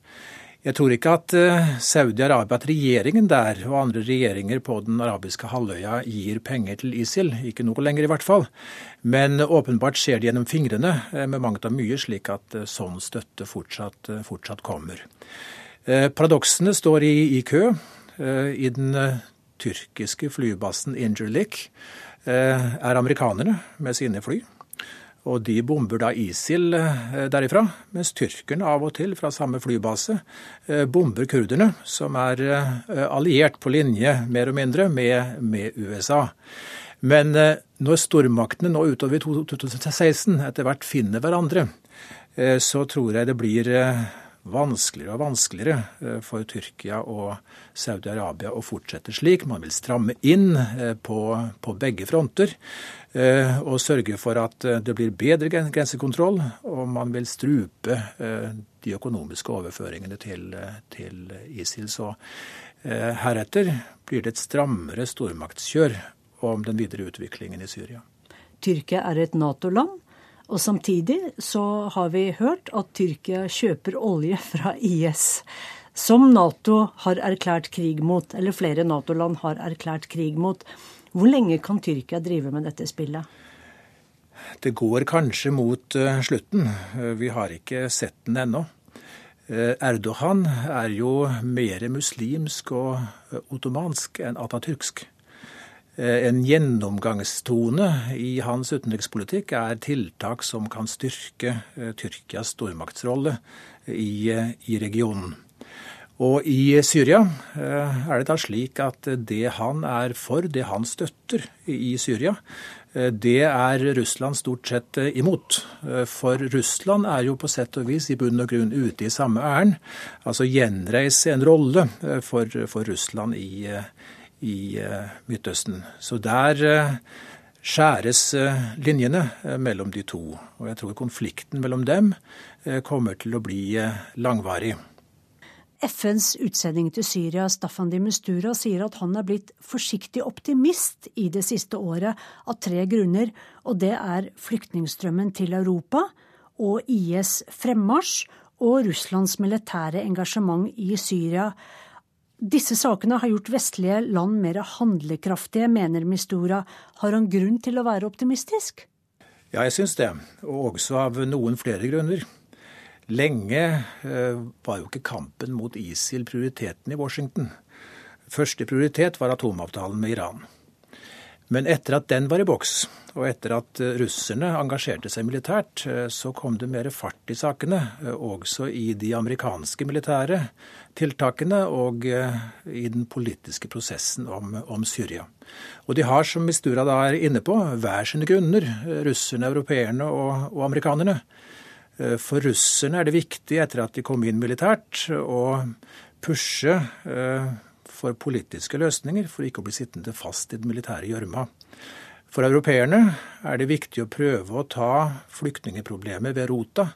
Jeg tror ikke at eh, Saudi-Arabia, at regjeringen der og andre regjeringer på den arabiske halvøya gir penger til ISIL. Ikke noe lenger, i hvert fall. Men åpenbart skjer det gjennom fingrene eh, med mangt av mye, slik at eh, sånn støtte fortsatt, fortsatt kommer. Paradoksene står i, i kø. I den tyrkiske flybasen Injerlik er amerikanerne med sine fly. Og de bomber da ISIL eh, derifra, mens tyrkerne av og til fra samme flybase eh, bomber kurderne, som er eh, alliert på linje mer og mindre med, med USA. Men når stormaktene nå utover 2016 etter hvert finner hverandre, så tror jeg det blir vanskeligere og vanskeligere eh, for Tyrkia og Saudi-Arabia å fortsette slik. Man vil stramme inn eh, på, på, begge fronter eh, og sørge for at det blir bedre grensekontroll. Og man vil strupe de økonomiske overføringene til, til ISIL. Så heretter blir det et strammere stormaktskjør om den videre utviklingen i Syria. Tyrkia er et Nato-land. Og samtidig så har vi hørt at Tyrkia kjøper olje fra IS, som Nato har erklært krig mot, eller flere Nato-land har erklært krig mot. Hvor lenge kan Tyrkia drive med dette spillet? Det går kanskje mot uh, slutten. Uh, vi har ikke sett den ennå. Uh, Erdogan er jo mer muslimsk og ottomansk enn atatürksk. Eh, en gjennomgangstone i hans utenrikspolitikk er tiltak som kan styrke eh, Tyrkias stormaktsrolle i, eh, i regionen. Og i Syria er det da slik at det han er for, det han støtter i Syria, det er Russland stort sett imot. For Russland er jo på sett og vis i bunn og grunn ute i samme ærend. Altså gjenreise en rolle for, for Russland i, i eh, Midtøsten. Så der eh, skjæres eh, linjene mellom de to. Og jeg tror konflikten mellom dem kommer til å bli langvarig. FNs utsending til Syria, Staffan de Mustura, sier at han er blitt forsiktig optimist i det siste året av tre grunner, og det er flyktningstrømmen til Europa og IS fremmarsj og Russlands militære engasjement i Syria Disse sakene har gjort vestlige land mer handlekraftige, mener Mistura. Har han grunn til å være optimistisk? Ja, jeg syns det. Og også av noen flere grunner. Lenge eh, var jo ikke kampen mot ISIL prioriteten i Washington. Første prioritet var atomavtalen med Iran. Men etter at den var i boks, og etter at eh, russerne engasjerte seg militært, eh, så kom det mer fart i sakene, eh, også i de amerikanske militære tiltakene og i den politiske prosessen om, om Syria. Og de har, som Mistura da er inne på, hver sine grunner, russerne, europeerne og, og amerikanerne. For russerne er det viktig, etter at de kom inn militært, å pushe for politiske løsninger, for ikke å bli sittende fast i den militære gjørma. For europeerne er det viktig å prøve å ta flyktningeproblemet ved rota,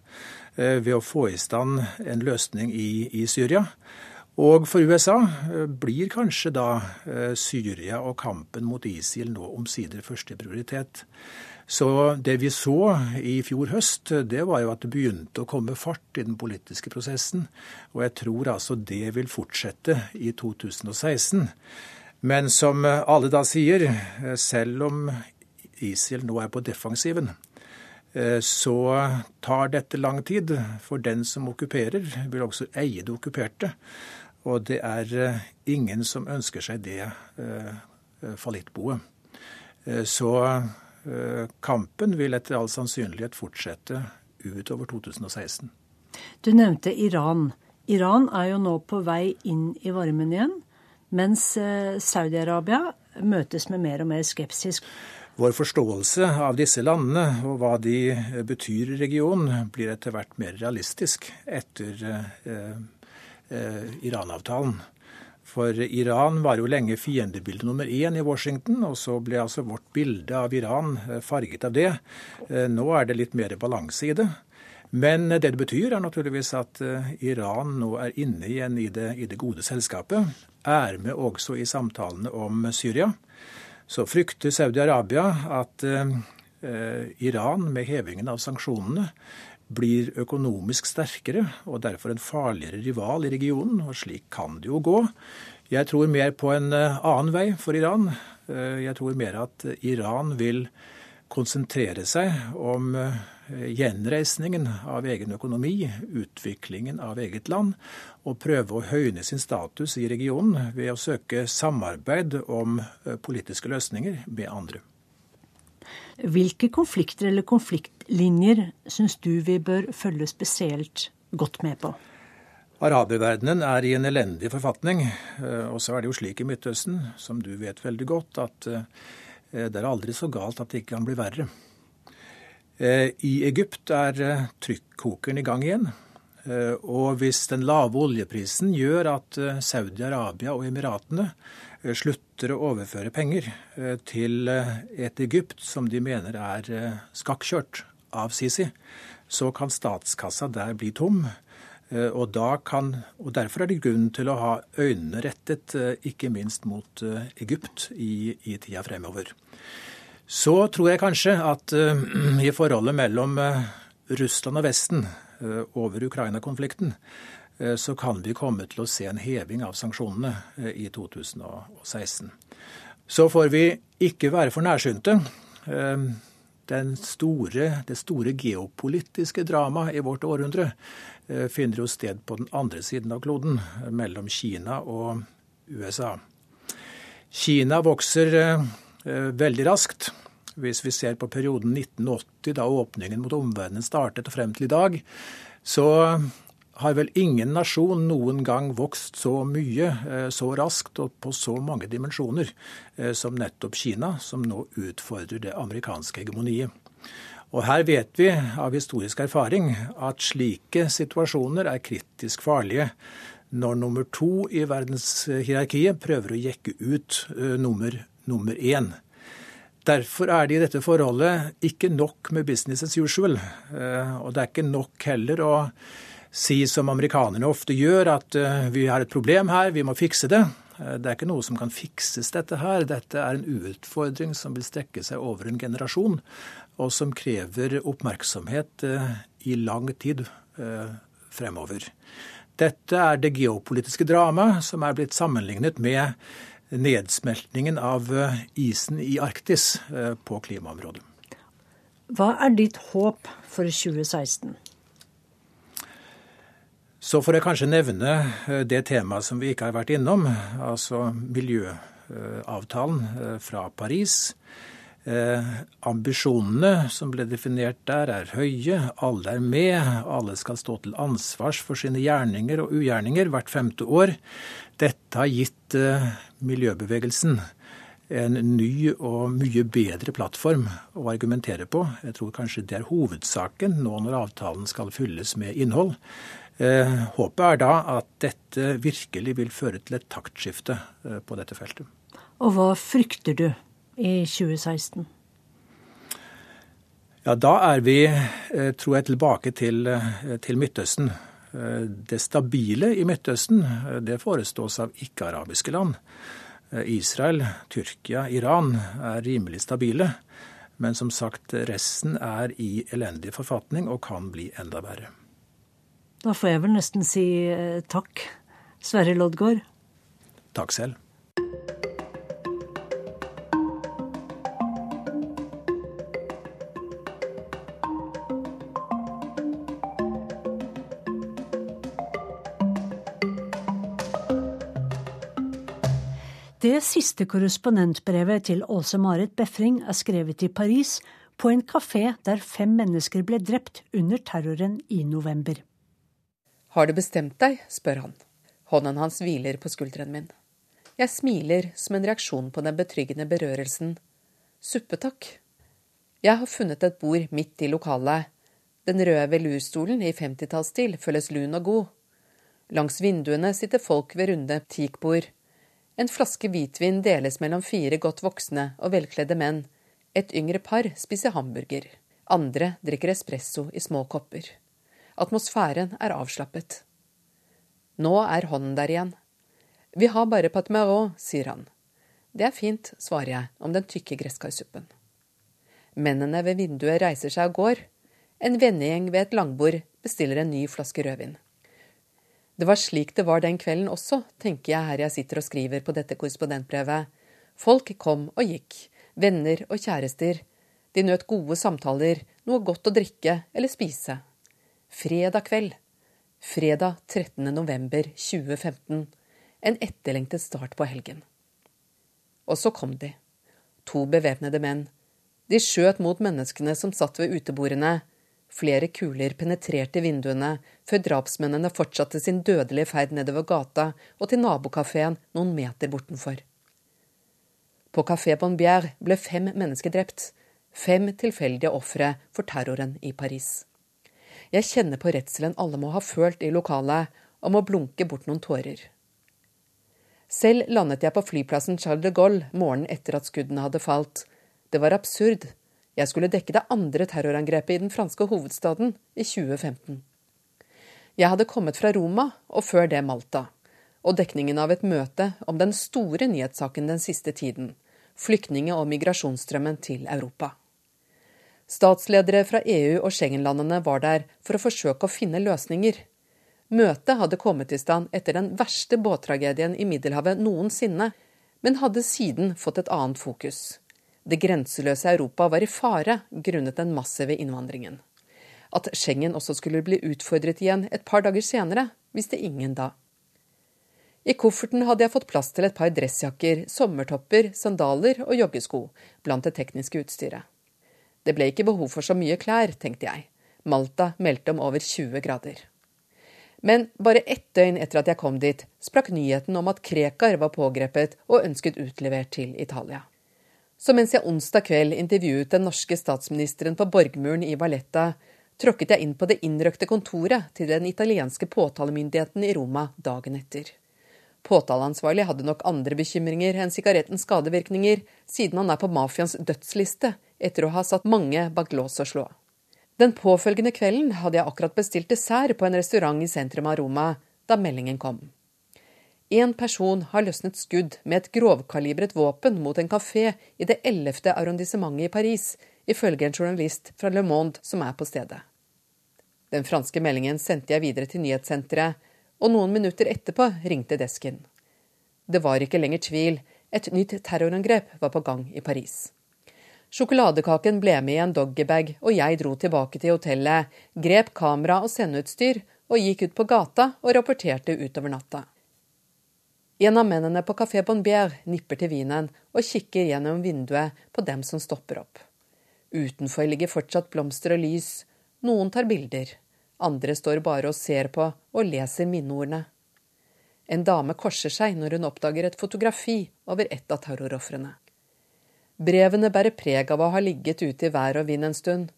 eh, ved å få i stand en løsning i, i Syria. Og for USA eh, blir kanskje da eh, Syria og kampen mot ISIL nå omsider første prioritet. Så det vi så i fjor høst, det var jo at det begynte å komme fart i den politiske prosessen. Og jeg tror altså det vil fortsette i 2016. Men som alle da sier, selv om ISIL nå er på defensiven, så tar dette lang tid. For den som okkuperer, vil også eie det okkuperte. Og det er ingen som ønsker seg det eh, fallittboet. Så Eh, kampen vil etter all sannsynlighet fortsette utover 2016. Du nevnte Iran. Iran er jo nå på vei inn i varmen igjen, mens eh, Saudi-Arabia møtes med mer og mer skepsis. Vår forståelse av disse landene og hva de betyr i regionen, blir etter hvert mer realistisk etter eh, eh, Iran-avtalen. For Iran var jo lenge fiendebilde nummer én i Washington, og så ble altså vårt bilde av Iran eh, farget av det. Eh, nå er det litt mer balanse i det. Men det det betyr, er naturligvis at eh, Iran nå er inne igjen i det, i det gode selskapet. Er med også i samtalene om Syria. Så frykter Saudi-Arabia at eh, Iran, med hevingen av sanksjonene, blir økonomisk sterkere og derfor en farligere rival i regionen. Og slik kan det jo gå. Jeg tror mer på en eh, annen vei for Iran. Eh, jeg tror mer at Iran vil konsentrere seg om eh, gjenreisningen av egen økonomi, utviklingen av eget land, og prøve å høyne sin status i regionen ved å søke samarbeid om politiske løsninger med andre. Hvilke konflikter eller konfliktlinjer syns du vi bør følge spesielt godt med på? Araberverdenen er i en elendig forfatning. Eh, og så er det jo slik i Midtøsten, som du vet veldig godt, at eh, det er aldri så galt at det ikke kan bli verre. Eh, I Egypt er trykkokeren i gang igjen. Og hvis den lave oljeprisen gjør at Saudi-Arabia og Emiratene slutter å overføre penger til et Egypt som de mener er skakkjørt av Sisi, så kan statskassa der bli tom. Eh, og, kan, og, Derfor er det grunn til å ha øynene rettet eh, ikke minst mot eh, Egypt i, i tida fremover. Så tror jeg kanskje at i forholdet mellom Russland og Vesten over Ukraina-konflikten, så kan vi komme til å se en heving av sanksjonene i 2016. Så får vi ikke være for nærsynte. Store, det store geopolitiske dramaet i vårt århundre Eh, finner jo sted på den andre siden av kloden, mellom Kina og USA. Kina vokser eh, veldig raskt. Hvis vi ser på perioden 1980, da åpningen mot omverdenen startet, og frem til i dag, så har vel ingen nasjon noen gang vokst så mye, eh, så raskt og på så mange dimensjoner som nettopp Kina, som nå utfordrer det amerikanske hegemoniet. Og her vet vi av historisk erfaring at slike situasjoner er kritisk farlige når nummer to i verdenshierarkiet prøver å jekke ut uh, nummer, nummer én. Derfor er det i dette forholdet ikke nok med business as usual. Og det er ikke nok heller å si som amerikanerne ofte gjør, at uh, vi har et problem her, vi må fikse det. Det er ikke noe som kan fikses, dette her. Dette er en utfordring som vil strekke seg over en generasjon og som krever oppmerksomhet eh, i lang tid eh, fremover. Dette er det geopolitiske dramaet som er blitt sammenlignet med nedsmeltningen av eh, isen i Arktis eh, på klimaområdet. Hva er ditt håp for 2016? Så får jeg kanskje nevne eh, det temaet som vi ikke har vært innom, altså miljøavtalen fra Paris. Eh, ambisjonene som ble definert der, er høye. Alle er med. Alle skal stå til ansvars for sine gjerninger og ugjerninger hvert femte år. Dette har gitt eh, miljøbevegelsen en ny og mye bedre plattform å argumentere på. Jeg tror kanskje det er hovedsaken nå når avtalen skal fylles med innhold. Eh, håpet er da at dette virkelig vil føre til et taktskifte eh, på dette feltet. Og hva frykter du? i 2016? Ja, Da er vi, eh, tror jeg, tilbake til, til Midtøsten. Det stabile i Midtøsten det forestås av ikke-arabiske land. Israel, Tyrkia, Iran er rimelig stabile. Men som sagt, resten er i elendig forfatning og kan bli enda verre. Da får jeg vel nesten si takk, Sverre Loddgaard. Takk selv. Det siste korrespondentbrevet til Åse-Marit Befring er skrevet i Paris, på en kafé der fem mennesker ble drept under terroren i november. Har du bestemt deg? spør han. Hånden hans hviler på skulderen min. Jeg smiler som en reaksjon på den betryggende berørelsen. Suppe, takk. Jeg har funnet et bord midt i lokalet. Den røde velurstolen i 50-tallsstil føles lun og god. Langs vinduene sitter folk ved runde teakbord. En flaske hvitvin deles mellom fire godt voksne og velkledde menn. Et yngre par spiser hamburger. Andre drikker espresso i små kopper. Atmosfæren er avslappet. Nå er hånden der igjen. Vi har bare patmero, sier han. Det er fint, svarer jeg om den tykke gresskarsuppen. Mennene ved vinduet reiser seg og går. En vennegjeng ved et langbord bestiller en ny flaske rødvin. Det var slik det var den kvelden også, tenker jeg her jeg sitter og skriver på dette korrespondentbrevet. Folk kom og gikk, venner og kjærester. De nøt gode samtaler, noe godt å drikke eller spise. Fredag kveld. Fredag 13. november 2015. En etterlengtet start på helgen. Og så kom de. To bevæpnede menn. De skjøt mot menneskene som satt ved utebordene, Flere kuler penetrerte vinduene før drapsmennene fortsatte sin dødelige ferd nedover gata og til nabokafeen noen meter bortenfor. På Café Bonbière ble fem mennesker drept. Fem tilfeldige ofre for terroren i Paris. Jeg kjenner på redselen alle må ha følt i lokalet, og må blunke bort noen tårer. Selv landet jeg på flyplassen Charles de Gaulle morgenen etter at skuddene hadde falt. Det var absurd, jeg skulle dekke det andre terrorangrepet i den franske hovedstaden i 2015. Jeg hadde kommet fra Roma, og før det Malta, og dekningen av et møte om den store nyhetssaken den siste tiden, flyktninge- og migrasjonsstrømmen til Europa. Statsledere fra EU og Schengen-landene var der for å forsøke å finne løsninger. Møtet hadde kommet i stand etter den verste båttragedien i Middelhavet noensinne, men hadde siden fått et annet fokus. Det grenseløse Europa var i fare grunnet den massive innvandringen. At Schengen også skulle bli utfordret igjen et par dager senere, visste ingen da. I kofferten hadde jeg fått plass til et par dressjakker, sommertopper, sandaler og joggesko blant det tekniske utstyret. Det ble ikke behov for så mye klær, tenkte jeg. Malta meldte om over 20 grader. Men bare ett døgn etter at jeg kom dit, sprakk nyheten om at Krekar var pågrepet og ønsket utlevert til Italia. Så mens jeg onsdag kveld intervjuet den norske statsministeren på Borgmuren i Valletta, tråkket jeg inn på det innrøkte kontoret til den italienske påtalemyndigheten i Roma dagen etter. Påtaleansvarlig hadde nok andre bekymringer enn sigarettens skadevirkninger, siden han er på mafiaens dødsliste etter å ha satt mange bak lås og slå. Den påfølgende kvelden hadde jeg akkurat bestilt dessert på en restaurant i sentrum av Roma da meldingen kom. En person har løsnet skudd med et grovkalibret våpen mot en kafé i det 11. arrondissementet i Paris, ifølge en journalist fra Le Monde som er på stedet. Den franske meldingen sendte jeg videre til nyhetssenteret, og noen minutter etterpå ringte desken. Det var ikke lenger tvil, et nytt terrorangrep var på gang i Paris. Sjokoladekaken ble med i en doggybag, og jeg dro tilbake til hotellet, grep kamera og sendeutstyr og gikk ut på gata og rapporterte utover natta. En av mennene på Café Bonbier nipper til vinen og kikker gjennom vinduet på dem som stopper opp. Utenfor ligger fortsatt blomster og lys, noen tar bilder, andre står bare og ser på og leser minneordene. En dame korser seg når hun oppdager et fotografi over et av terrorofrene. Brevene bærer preg av å ha ligget ute i vær og vind en stund.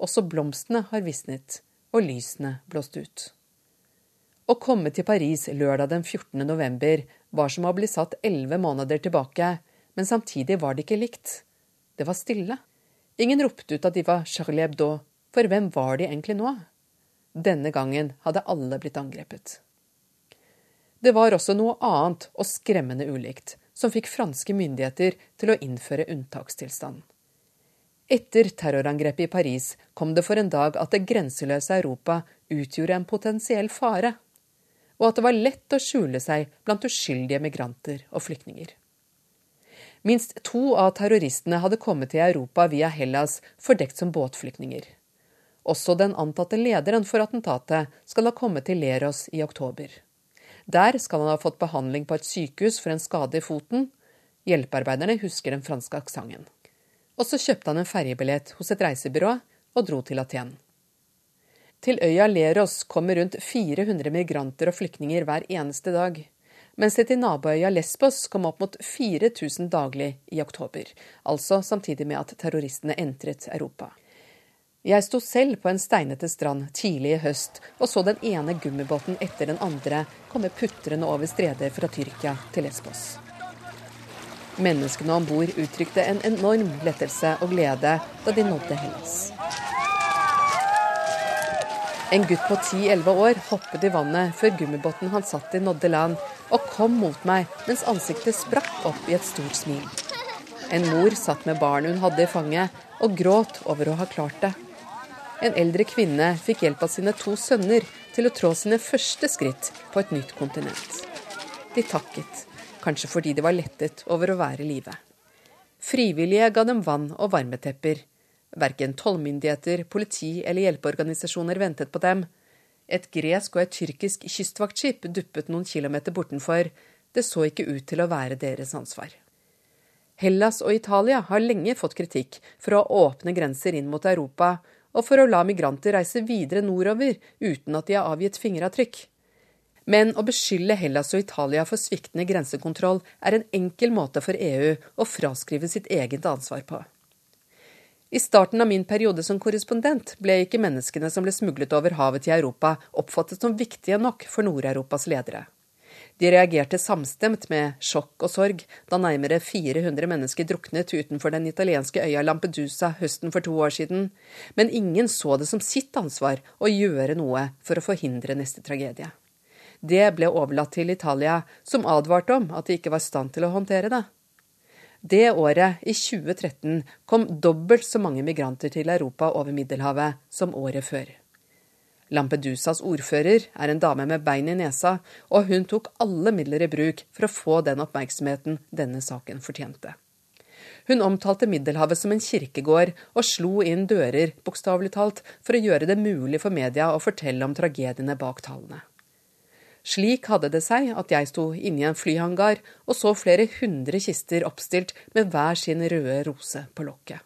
Også blomstene har visnet, og lysene blåst ut. Å komme til Paris lørdag den 14. november var som å bli satt elleve måneder tilbake, men samtidig var det ikke likt. Det var stille. Ingen ropte ut at de var Charlie Hebdo, for hvem var de egentlig nå? Denne gangen hadde alle blitt angrepet. Det var også noe annet og skremmende ulikt som fikk franske myndigheter til å innføre unntakstilstand. Etter terrorangrepet i Paris kom det for en dag at det grenseløse Europa utgjorde en potensiell fare, og at det var lett å skjule seg blant uskyldige migranter og flyktninger. Minst to av terroristene hadde kommet til Europa via Hellas fordekt som båtflyktninger. Også den antatte lederen for attentatet skal ha kommet til Leros i oktober. Der skal han ha fått behandling på et sykehus for en skade i foten. Hjelpearbeiderne husker den franske aksenten. Og så kjøpte han en ferjebillett hos et reisebyrå og dro til Aten. Til øya Leros kommer rundt 400 migranter og flyktninger hver eneste dag, mens det til naboøya Lesbos kom opp mot 4000 daglig i oktober, altså samtidig med at terroristene entret Europa. Jeg sto selv på en steinete strand tidlig i høst og så den ene gummibåten etter den andre komme putrende over streder fra Tyrkia til Lesbos. Menneskene om bord uttrykte en enorm lettelse og glede da de nådde Hellas. En gutt på 10-11 år hoppet i vannet før gummibåten han satt i, nådde land, og kom mot meg mens ansiktet sprakk opp i et stort smil. En mor satt med barnet hun hadde i fanget, og gråt over å ha klart det. En eldre kvinne fikk hjelp av sine to sønner til å trå sine første skritt på et nytt kontinent. De takket, kanskje fordi de var lettet over å være i live. Frivillige ga dem vann og varmetepper. Verken tollmyndigheter, politi eller hjelpeorganisasjoner ventet på dem. Et gresk og et tyrkisk kystvaktskip duppet noen kilometer bortenfor. Det så ikke ut til å være deres ansvar. Hellas og Italia har lenge fått kritikk for å åpne grenser inn mot Europa, og for å la migranter reise videre nordover uten at de har avgitt fingeravtrykk. Men å beskylde Hellas og Italia for sviktende grensekontroll er en enkel måte for EU å fraskrive sitt eget ansvar på. I starten av min periode som korrespondent ble ikke menneskene som ble smuglet over havet til Europa, oppfattet som viktige nok for Nord-Europas ledere. De reagerte samstemt med sjokk og sorg da nærmere 400 mennesker druknet utenfor den italienske øya Lampedusa høsten for to år siden, men ingen så det som sitt ansvar å gjøre noe for å forhindre neste tragedie. Det ble overlatt til Italia, som advarte om at de ikke var i stand til å håndtere det. Det året, i 2013, kom dobbelt så mange migranter til Europa over Middelhavet som året før. Lampedusas ordfører er en dame med bein i nesa, og hun tok alle midler i bruk for å få den oppmerksomheten denne saken fortjente. Hun omtalte Middelhavet som en kirkegård, og slo inn dører, bokstavelig talt, for å gjøre det mulig for media å fortelle om tragediene bak tallene. Slik hadde det seg at jeg sto inne i en flyhangar og så flere hundre kister oppstilt med hver sin røde rose på lokket.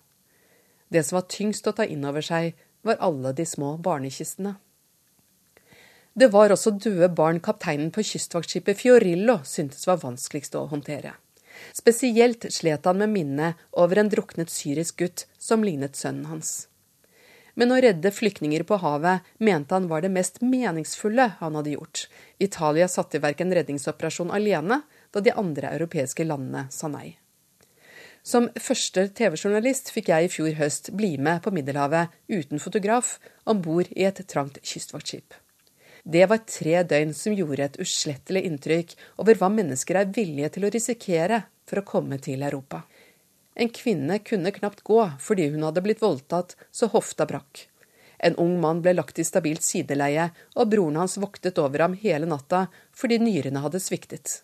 Det som var tyngst å ta inn over seg, var alle de små barnekistene. Det var også døde barn kapteinen på kystvaktskipet Fiorillo syntes var vanskeligst å håndtere. Spesielt slet han med minnet over en druknet syrisk gutt som lignet sønnen hans. Men å redde flyktninger på havet mente han var det mest meningsfulle han hadde gjort. Italia satte i verk en redningsoperasjon alene, da de andre europeiske landene sa nei. Som første TV-journalist fikk jeg i fjor høst bli med på Middelhavet uten fotograf om bord i et trangt kystvaktskip. Det var tre døgn som gjorde et uslettelig inntrykk over hva mennesker er villige til å risikere for å komme til Europa. En kvinne kunne knapt gå fordi hun hadde blitt voldtatt så hofta brakk. En ung mann ble lagt i stabilt sideleie, og broren hans voktet over ham hele natta fordi nyrene hadde sviktet.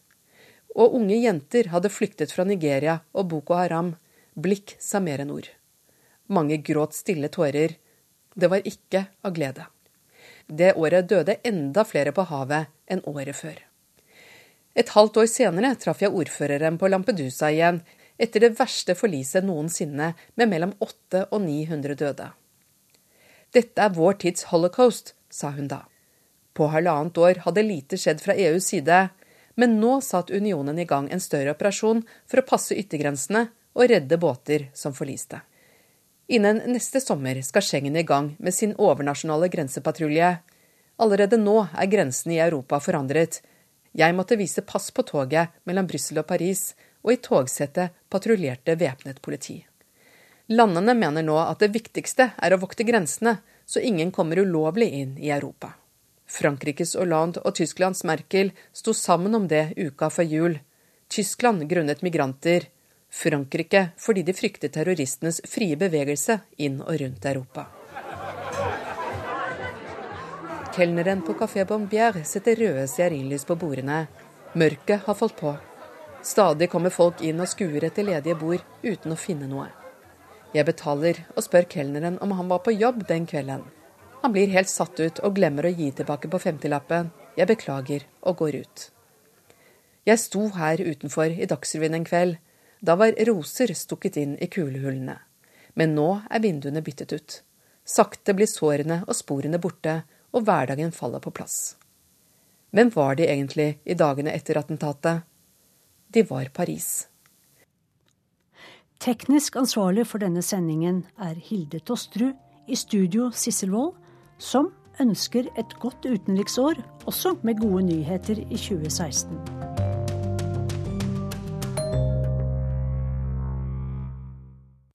Og unge jenter hadde flyktet fra Nigeria og Boko Haram. Blikk sa mer enn ord. Mange gråt stille tårer. Det var ikke av glede. Det året døde enda flere på havet enn året før. Et halvt år senere traff jeg ordføreren på Lampedusa igjen, etter det verste forliset noensinne, med mellom 800 og 900 døde. Dette er vår tids holocaust, sa hun da. På halvannet år hadde lite skjedd fra EUs side, men nå satte unionen i gang en større operasjon for å passe yttergrensene og redde båter som forliste. Innen neste sommer skal Schengen i gang med sin overnasjonale grensepatrulje. Allerede nå er grensene i Europa forandret. Jeg måtte vise pass på toget mellom Brussel og Paris, og i togsettet patruljerte væpnet politi. Landene mener nå at det viktigste er å vokte grensene, så ingen kommer ulovlig inn i Europa. Frankrikes Hollande og Tysklands Merkel sto sammen om det uka før jul. Tyskland grunnet migranter, Frankrike fordi de frykter terroristenes frie bevegelse inn og rundt Europa. Kelneren på Café Bombière setter røde stearinlys på bordene. Mørket har falt på. Stadig kommer folk inn og skuer etter ledige bord uten å finne noe. Jeg betaler og spør kelneren om han var på jobb den kvelden. Han blir helt satt ut og glemmer å gi tilbake på femtilappen. Jeg beklager og går ut. Jeg sto her utenfor i Dagsrevyen en kveld. Da var roser stukket inn i kulehullene. Men nå er vinduene byttet ut. Sakte blir sårene og sporene borte, og hverdagen faller på plass. Hvem var de egentlig i dagene etter attentatet? De var Paris. Teknisk ansvarlig for denne sendingen er Hilde Tosterud, i studio Sissel Wold, som ønsker et godt utenriksår, også med gode nyheter i 2016.